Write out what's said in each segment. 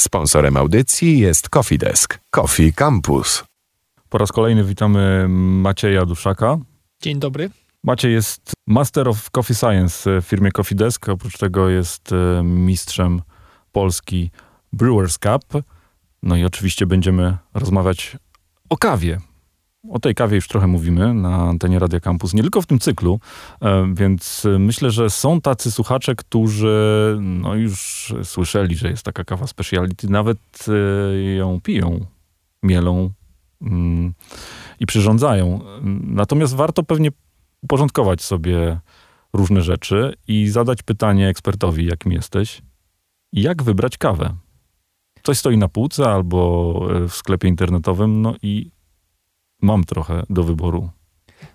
Sponsorem audycji jest Coffee Desk. Coffee Campus. Po raz kolejny witamy Macieja Duszaka. Dzień dobry. Maciej jest Master of Coffee Science w firmie Coffee Desk. Oprócz tego jest e, mistrzem Polski Brewers Cup. No i oczywiście będziemy rozmawiać o kawie. O tej kawie już trochę mówimy na antenie Radia Campus, nie tylko w tym cyklu, e, więc myślę, że są tacy słuchacze, którzy no już słyszeli, że jest taka kawa speciality, nawet e, ją piją, mielą mm, i przyrządzają. Natomiast warto pewnie uporządkować sobie różne rzeczy i zadać pytanie ekspertowi, jakim jesteś, jak wybrać kawę. Coś stoi na półce albo w sklepie internetowym, no i mam trochę do wyboru.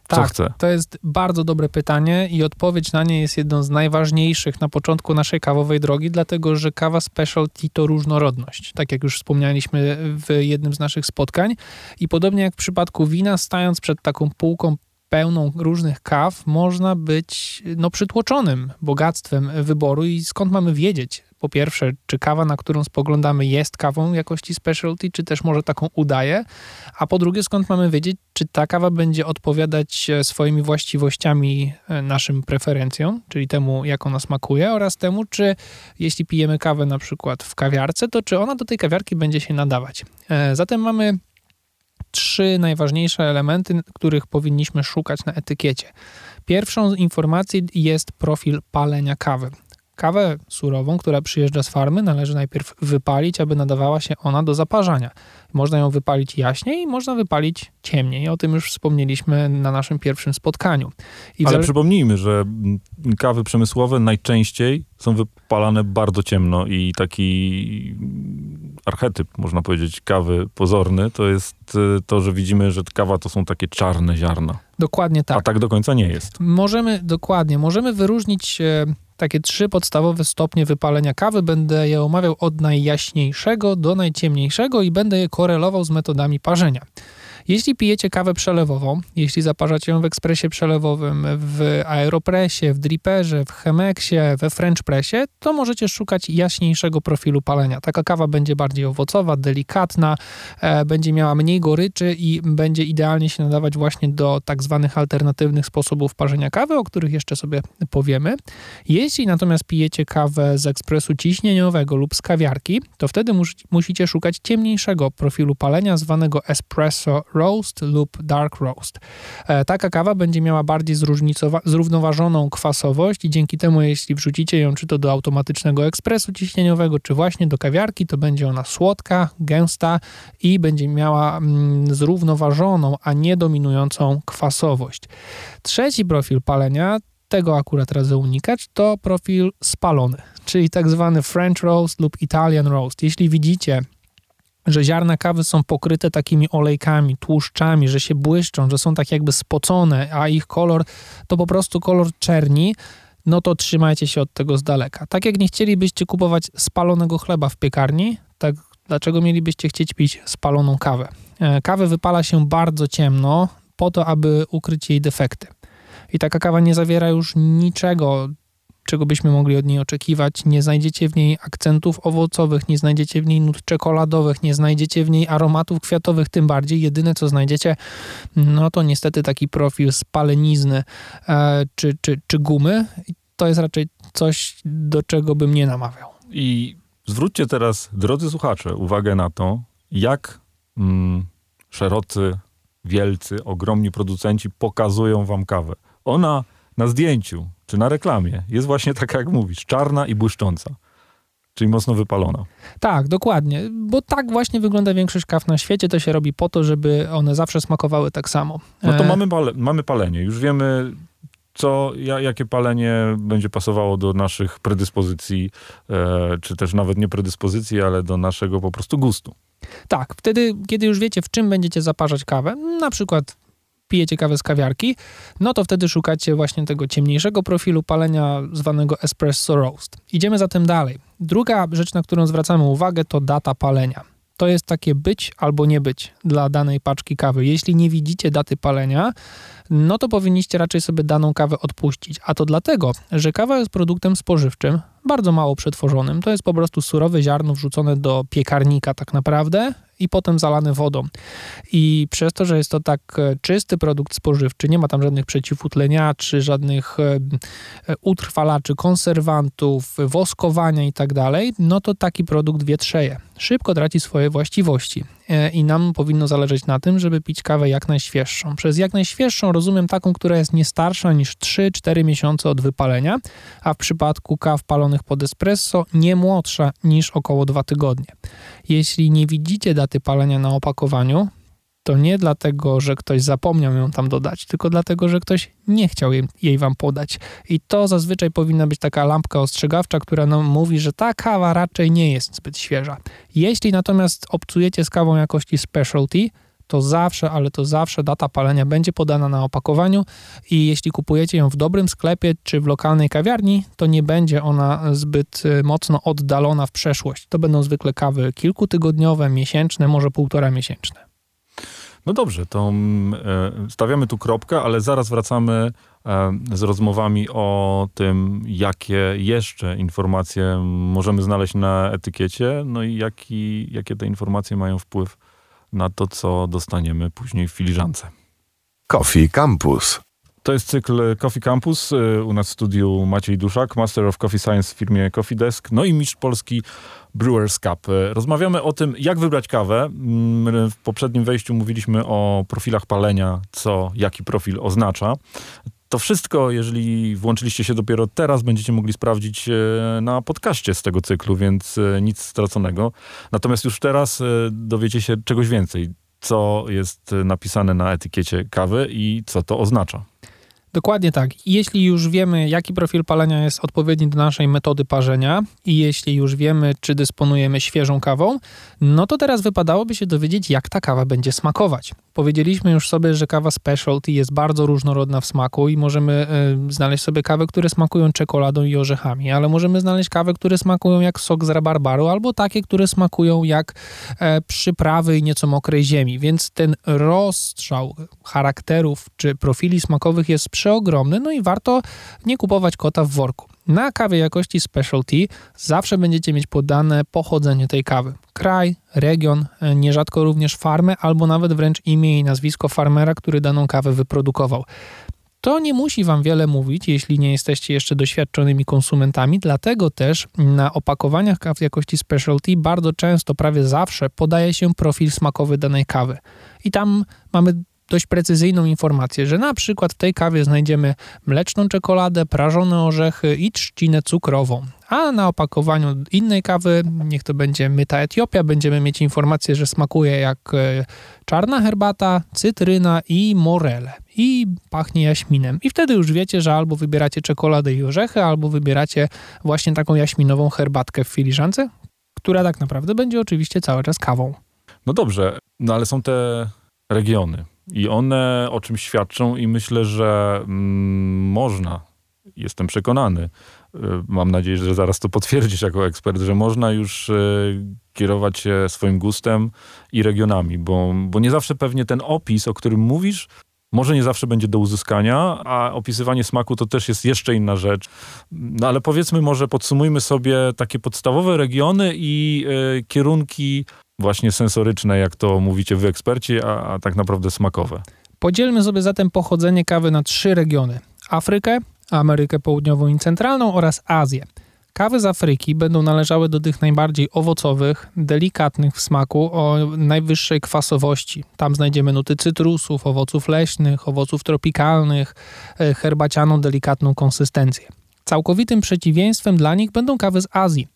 Co tak, chcę? to jest bardzo dobre pytanie i odpowiedź na nie jest jedną z najważniejszych na początku naszej kawowej drogi, dlatego że kawa specialty to różnorodność, tak jak już wspomnieliśmy w jednym z naszych spotkań. I podobnie jak w przypadku wina, stając przed taką półką pełną różnych kaw, można być no, przytłoczonym bogactwem wyboru i skąd mamy wiedzieć, po pierwsze, czy kawa, na którą spoglądamy, jest kawą jakości specialty, czy też może taką udaje, a po drugie, skąd mamy wiedzieć, czy ta kawa będzie odpowiadać e, swoimi właściwościami e, naszym preferencjom, czyli temu, jak ona smakuje, oraz temu, czy jeśli pijemy kawę na przykład w kawiarce, to czy ona do tej kawiarki będzie się nadawać. E, zatem mamy trzy najważniejsze elementy, których powinniśmy szukać na etykiecie. Pierwszą informacją jest profil palenia kawy. Kawę surową, która przyjeżdża z farmy, należy najpierw wypalić, aby nadawała się ona do zaparzania. Można ją wypalić jaśniej, można wypalić ciemniej. O tym już wspomnieliśmy na naszym pierwszym spotkaniu. I Ale przypomnijmy, że kawy przemysłowe najczęściej są wypalane bardzo ciemno i taki archetyp, można powiedzieć, kawy pozorny, to jest y, to, że widzimy, że kawa to są takie czarne ziarna. Dokładnie tak. A tak do końca nie jest. Możemy, dokładnie, możemy wyróżnić e, takie trzy podstawowe stopnie wypalenia kawy. Będę je omawiał od najjaśniejszego do najciemniejszego i będę je korelował z metodami parzenia. Jeśli pijecie kawę przelewową, jeśli zaparzacie ją w ekspresie przelewowym, w aeropresie, w dripperze, w chemeksie, we french pressie, to możecie szukać jaśniejszego profilu palenia. Taka kawa będzie bardziej owocowa, delikatna, e, będzie miała mniej goryczy i będzie idealnie się nadawać właśnie do tak zwanych alternatywnych sposobów parzenia kawy, o których jeszcze sobie powiemy. Jeśli natomiast pijecie kawę z ekspresu ciśnieniowego lub z kawiarki, to wtedy mus musicie szukać ciemniejszego profilu palenia, zwanego espresso roast lub dark roast. E, taka kawa będzie miała bardziej zrównoważoną kwasowość i dzięki temu, jeśli wrzucicie ją czy to do automatycznego ekspresu ciśnieniowego, czy właśnie do kawiarki, to będzie ona słodka, gęsta i będzie miała mm, zrównoważoną, a nie dominującą kwasowość. Trzeci profil palenia tego akurat radzę unikać, to profil spalony, czyli tak zwany French roast lub Italian roast. Jeśli widzicie że ziarna kawy są pokryte takimi olejkami, tłuszczami, że się błyszczą, że są tak jakby spocone, a ich kolor to po prostu kolor czerni, no to trzymajcie się od tego z daleka. Tak jak nie chcielibyście kupować spalonego chleba w piekarni, tak dlaczego mielibyście chcieć pić spaloną kawę? E, kawę wypala się bardzo ciemno po to, aby ukryć jej defekty. I taka kawa nie zawiera już niczego, czego byśmy mogli od niej oczekiwać. Nie znajdziecie w niej akcentów owocowych, nie znajdziecie w niej nut czekoladowych, nie znajdziecie w niej aromatów kwiatowych, tym bardziej. Jedyne, co znajdziecie, no to niestety taki profil spalenizny e, czy, czy, czy gumy. To jest raczej coś, do czego bym nie namawiał. I zwróćcie teraz, drodzy słuchacze, uwagę na to, jak mm, szerocy, wielcy, ogromni producenci pokazują wam kawę. Ona na zdjęciu czy na reklamie jest właśnie taka, jak mówisz, czarna i błyszcząca. Czyli mocno wypalona. Tak, dokładnie, bo tak właśnie wygląda większość kaw na świecie. To się robi po to, żeby one zawsze smakowały tak samo. No to e... mamy, pale, mamy palenie. Już wiemy, co, jakie palenie będzie pasowało do naszych predyspozycji, e, czy też nawet nie predyspozycji, ale do naszego po prostu gustu. Tak, wtedy, kiedy już wiecie, w czym będziecie zaparzać kawę, na przykład pijecie kawę z kawiarki, no to wtedy szukacie właśnie tego ciemniejszego profilu palenia zwanego espresso roast. Idziemy zatem dalej. Druga rzecz, na którą zwracamy uwagę, to data palenia. To jest takie być albo nie być dla danej paczki kawy. Jeśli nie widzicie daty palenia, no to powinniście raczej sobie daną kawę odpuścić. A to dlatego, że kawa jest produktem spożywczym, bardzo mało przetworzonym. To jest po prostu surowe ziarno wrzucone do piekarnika tak naprawdę i potem zalane wodą. I przez to, że jest to tak e, czysty produkt spożywczy, nie ma tam żadnych przeciwutleniaczy, żadnych e, e, utrwalaczy, konserwantów, woskowania i tak no to taki produkt wietrzeje. Szybko traci swoje właściwości. I nam powinno zależeć na tym, żeby pić kawę jak najświeższą. Przez jak najświeższą rozumiem taką, która jest nie starsza niż 3-4 miesiące od wypalenia, a w przypadku kaw palonych pod espresso nie młodsza niż około 2 tygodnie. Jeśli nie widzicie daty palenia na opakowaniu, to nie dlatego, że ktoś zapomniał ją tam dodać, tylko dlatego, że ktoś nie chciał jej, jej, wam podać. I to zazwyczaj powinna być taka lampka ostrzegawcza, która nam mówi, że ta kawa raczej nie jest zbyt świeża. Jeśli natomiast obcujecie z kawą jakości specialty, to zawsze, ale to zawsze data palenia będzie podana na opakowaniu i jeśli kupujecie ją w dobrym sklepie czy w lokalnej kawiarni, to nie będzie ona zbyt y, mocno oddalona w przeszłość. To będą zwykle kawy kilkutygodniowe, miesięczne, może półtora miesięczne. No dobrze, to mm, e, stawiamy tu kropkę, ale zaraz wracamy e, z rozmowami o tym, jakie jeszcze informacje możemy znaleźć na etykiecie, no i jaki, jakie te informacje mają wpływ na to, co dostaniemy później w filiżance. Coffee Campus. To jest cykl Coffee Campus. Y, u nas w studiu Maciej Duszak, Master of Coffee Science w firmie Coffee Desk, no i mistrz polski Brewers Cup. Y, rozmawiamy o tym, jak wybrać kawę. Mm, w poprzednim wejściu mówiliśmy o profilach palenia, co jaki profil oznacza. To wszystko, jeżeli włączyliście się dopiero teraz, będziecie mogli sprawdzić na podcaście z tego cyklu, więc nic straconego. Natomiast już teraz dowiecie się czegoś więcej, co jest napisane na etykiecie kawy i co to oznacza. Dokładnie tak. Jeśli już wiemy, jaki profil palenia jest odpowiedni do naszej metody parzenia i jeśli już wiemy, czy dysponujemy świeżą kawą, no to teraz wypadałoby się dowiedzieć, jak ta kawa będzie smakować. Powiedzieliśmy już sobie, że kawa specialty jest bardzo różnorodna w smaku i możemy y, znaleźć sobie kawę, które smakują czekoladą i orzechami, ale możemy znaleźć kawę, które smakują jak sok z rabarbaru albo takie, które smakują jak e, przyprawy i nieco mokrej ziemi. Więc ten rozstrzał charakterów czy profili smakowych jest przeogromny, no i warto nie kupować kota w worku. Na kawie jakości specialty zawsze będziecie mieć podane pochodzenie tej kawy. Kraj, region, e, nierzadko również farmę albo nawet wręcz imię i nazwisko farmera, który daną kawę wyprodukował. To nie musi Wam wiele mówić, jeśli nie jesteście jeszcze doświadczonymi konsumentami, dlatego też na opakowaniach kaw jakości specialty bardzo często, prawie zawsze podaje się profil smakowy danej kawy. I tam mamy dość precyzyjną informację, że na przykład w tej kawie znajdziemy mleczną czekoladę, prażone orzechy i trzcinę cukrową. A na opakowaniu innej kawy, niech to będzie myta Etiopia, będziemy mieć informację, że smakuje jak e, czarna herbata, cytryna i morele. I pachnie jaśminem. I wtedy już wiecie, że albo wybieracie czekoladę i orzechy, albo wybieracie właśnie taką jaśminową herbatkę w filiżance, która tak naprawdę będzie oczywiście cały czas kawą. No dobrze, no ale są te regiony. I one o czymś świadczą i myślę, że mm, można, jestem przekonany, y, mam nadzieję, że zaraz to potwierdzisz jako ekspert, że można już y, kierować się swoim gustem i regionami, bo, bo nie zawsze pewnie ten opis, o którym mówisz, może nie zawsze będzie do uzyskania, a opisywanie smaku to też jest jeszcze inna rzecz. No ale powiedzmy może podsumujmy sobie takie podstawowe regiony i y, kierunki właśnie sensoryczne, jak to mówicie wy eksperci, a, a tak naprawdę smakowe. Podzielmy sobie zatem pochodzenie kawy na trzy regiony: Afrykę, Amerykę Południową i Centralną oraz Azję. Kawy z Afryki będą należały do tych najbardziej owocowych, delikatnych w smaku, o najwyższej kwasowości. Tam znajdziemy nuty cytrusów, owoców leśnych, owoców tropikalnych, e, herbacianą, delikatną konsystencję. Całkowitym przeciwieństwem dla nich będą kawy z Azji.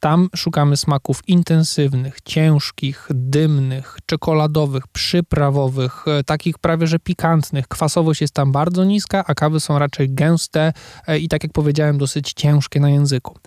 Tam szukamy smaków intensywnych, ciężkich, dymnych, czekoladowych, przyprawowych, e, takich prawie że pikantnych. Kwasowość jest tam bardzo niska, a kawy są raczej gęste e, i tak jak powiedziałem, dosyć ciężkie na języku.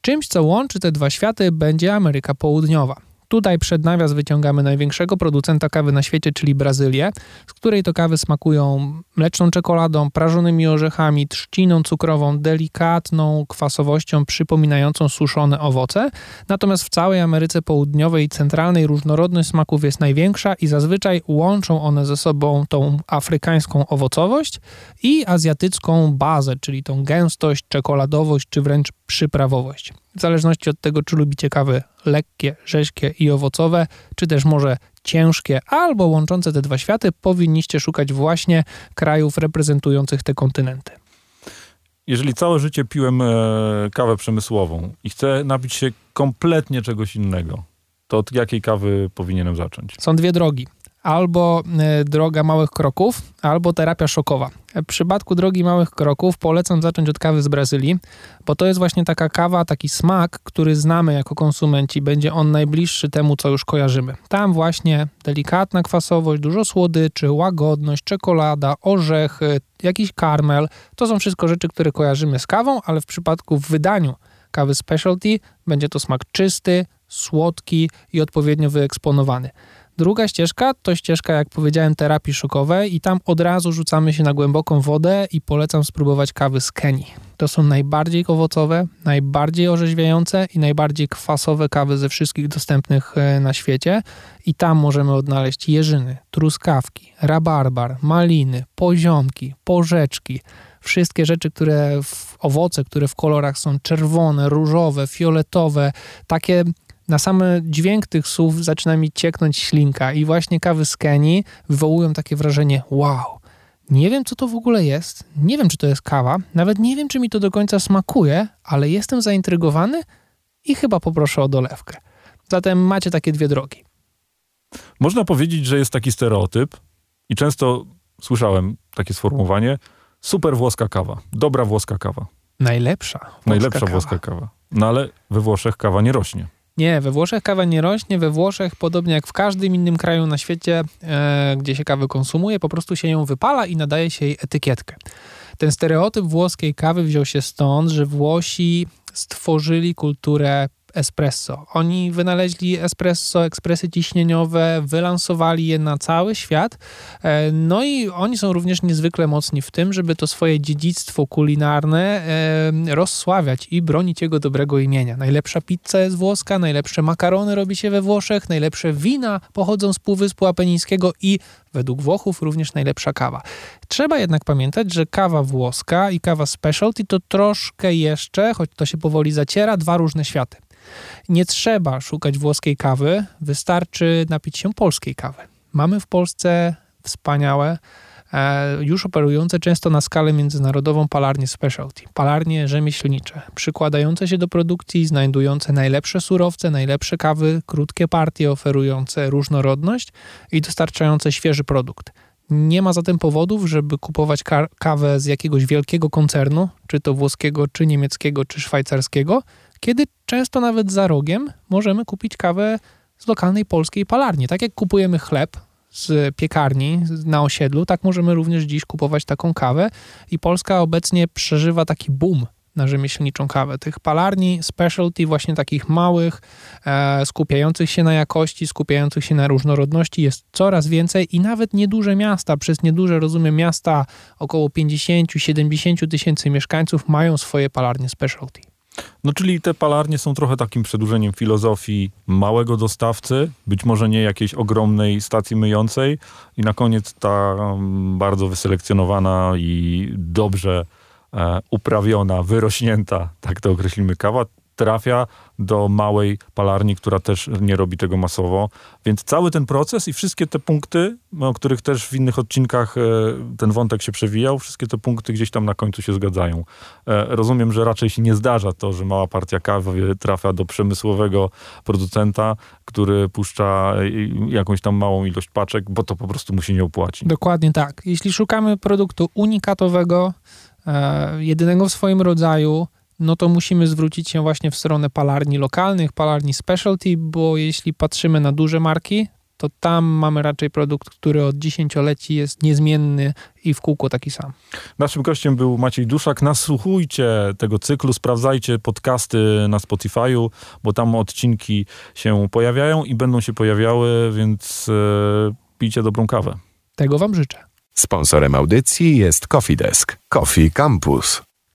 Czymś, co łączy te dwa światy, będzie Ameryka Południowa. Tutaj przed nawias wyciągamy największego producenta kawy na świecie, czyli Brazylię, z której to kawy smakują mleczną czekoladą, prażonymi orzechami, trzciną cukrową, delikatną kwasowością przypominającą suszone owoce. Natomiast w całej Ameryce Południowej i Centralnej różnorodność smaków jest największa i zazwyczaj łączą one ze sobą tą afrykańską owocowość i azjatycką bazę, czyli tą gęstość, czekoladowość czy wręcz przyprawowość. W zależności od tego, czy lubicie kawy lekkie, rzeźkie i owocowe, czy też może ciężkie albo łączące te dwa światy, powinniście szukać właśnie krajów reprezentujących te kontynenty. Jeżeli całe życie piłem e, kawę przemysłową i chcę napić się kompletnie czegoś innego, to od jakiej kawy powinienem zacząć? Są dwie drogi albo e, droga małych kroków, albo terapia szokowa. W przypadku drogi małych kroków polecam zacząć od kawy z Brazylii, bo to jest właśnie taka kawa, taki smak, który znamy jako konsumenci. Będzie on najbliższy temu, co już kojarzymy. Tam właśnie delikatna kwasowość, dużo słodyczy, łagodność, czekolada, orzechy, jakiś karmel. To są wszystko rzeczy, które kojarzymy z kawą, ale w przypadku w wydaniu kawy specialty będzie to smak czysty, słodki i odpowiednio wyeksponowany. Druga ścieżka to ścieżka, jak powiedziałem, terapii szokowej i tam od razu rzucamy się na głęboką wodę i polecam spróbować kawy z Kenii. To są najbardziej owocowe, najbardziej orzeźwiające i najbardziej kwasowe kawy ze wszystkich dostępnych e, na świecie i tam możemy odnaleźć jeżyny, truskawki, rabarbar, maliny, poziomki, porzeczki, wszystkie rzeczy, które w owoce, które w kolorach są czerwone, różowe, fioletowe, takie na sam dźwięk tych słów zaczyna mi cieknąć ślinka i właśnie kawy z Kenii wywołują takie wrażenie wow. Nie wiem, co to w ogóle jest, nie wiem, czy to jest kawa, nawet nie wiem, czy mi to do końca smakuje, ale jestem zaintrygowany i chyba poproszę o dolewkę. Zatem macie takie dwie drogi. Można powiedzieć, że jest taki stereotyp i często słyszałem takie sformułowanie super włoska kawa, dobra włoska kawa. Najlepsza włoska Najlepsza kawa. włoska kawa. No ale we Włoszech kawa nie rośnie. Nie, we Włoszech kawa nie rośnie. We Włoszech, podobnie jak w każdym innym kraju na świecie, e, gdzie się kawę konsumuje, po prostu się ją wypala i nadaje się jej etykietkę. Ten stereotyp włoskiej kawy wziął się stąd, że Włosi stworzyli kulturę espresso. Oni wynaleźli espresso, ekspresy ciśnieniowe, wylansowali je na cały świat. E, no i oni są również niezwykle mocni w tym, żeby to swoje dziedzictwo kulinarne e, rozsławiać i bronić jego dobrego imienia. Najlepsza pizza jest włoska, najlepsze makarony robi się we Włoszech, najlepsze wina pochodzą z Półwyspu Apenińskiego i według Włochów również najlepsza kawa. Trzeba jednak pamiętać, że kawa włoska i kawa specialty to troszkę jeszcze, choć to się powoli zaciera, dwa różne światy. Nie trzeba szukać włoskiej kawy, wystarczy napić się polskiej kawy. Mamy w Polsce wspaniałe, e, już operujące często na skalę międzynarodową palarnie specialty, palarnie rzemieślnicze, przykładające się do produkcji, znajdujące najlepsze surowce, najlepsze kawy, krótkie partie, oferujące różnorodność i dostarczające świeży produkt. Nie ma zatem powodów, żeby kupować ka- kawę z jakiegoś wielkiego koncernu, czy to włoskiego, czy niemieckiego, czy szwajcarskiego, kiedy często nawet za rogiem możemy kupić kawę z lokalnej polskiej palarni. Tak jak kupujemy chleb z piekarni na osiedlu, tak możemy również dziś kupować taką kawę i Polska obecnie przeżywa taki boom na rzemieślniczą kawę. Tych palarni specialty, właśnie takich małych, e, skupiających się na jakości, skupiających się na różnorodności jest coraz więcej i nawet nieduże miasta, przez nieduże rozumiem miasta około 50-70 tysięcy mieszkańców mają swoje palarnie specialty. No czyli te palarnie są trochę takim przedłużeniem filozofii małego dostawcy, być może nie jakiejś ogromnej stacji myjącej. I na koniec ta um, bardzo wyselekcjonowana i dobrze e, uprawiona, wyrośnięta, tak to określimy, kawa trafia do małej palarni, która też nie robi tego masowo. Więc cały ten proces i wszystkie te punkty, o których też w innych odcinkach e, ten wątek się przewijał, wszystkie te punkty gdzieś tam na końcu się zgadzają. E, rozumiem, że raczej się nie zdarza to, że mała partia kawy trafia do przemysłowego producenta, który puszcza e, jakąś tam małą ilość paczek, bo to po prostu mu się nie opłaci. Dokładnie tak. Jeśli szukamy produktu unikatowego, jedynego w swoim rodzaju, no to musimy zwrócić się właśnie w stronę palarni lokalnych, palarni specialty, bo jeśli patrzymy na duże marki, to tam mamy raczej produkt, który od dziesięcioleci jest niezmienny i w kółko taki sam. Naszym gościem był Maciej Duszak. Nasłuchujcie tego cyklu, sprawdzajcie podcasty na Spotify'u, bo tam odcinki się pojawiają i będą się pojawiały, więc e, pijcie dobrą kawę. Tego Wam życzę. Sponsorem audycji jest Coffee Desk. Coffee Campus.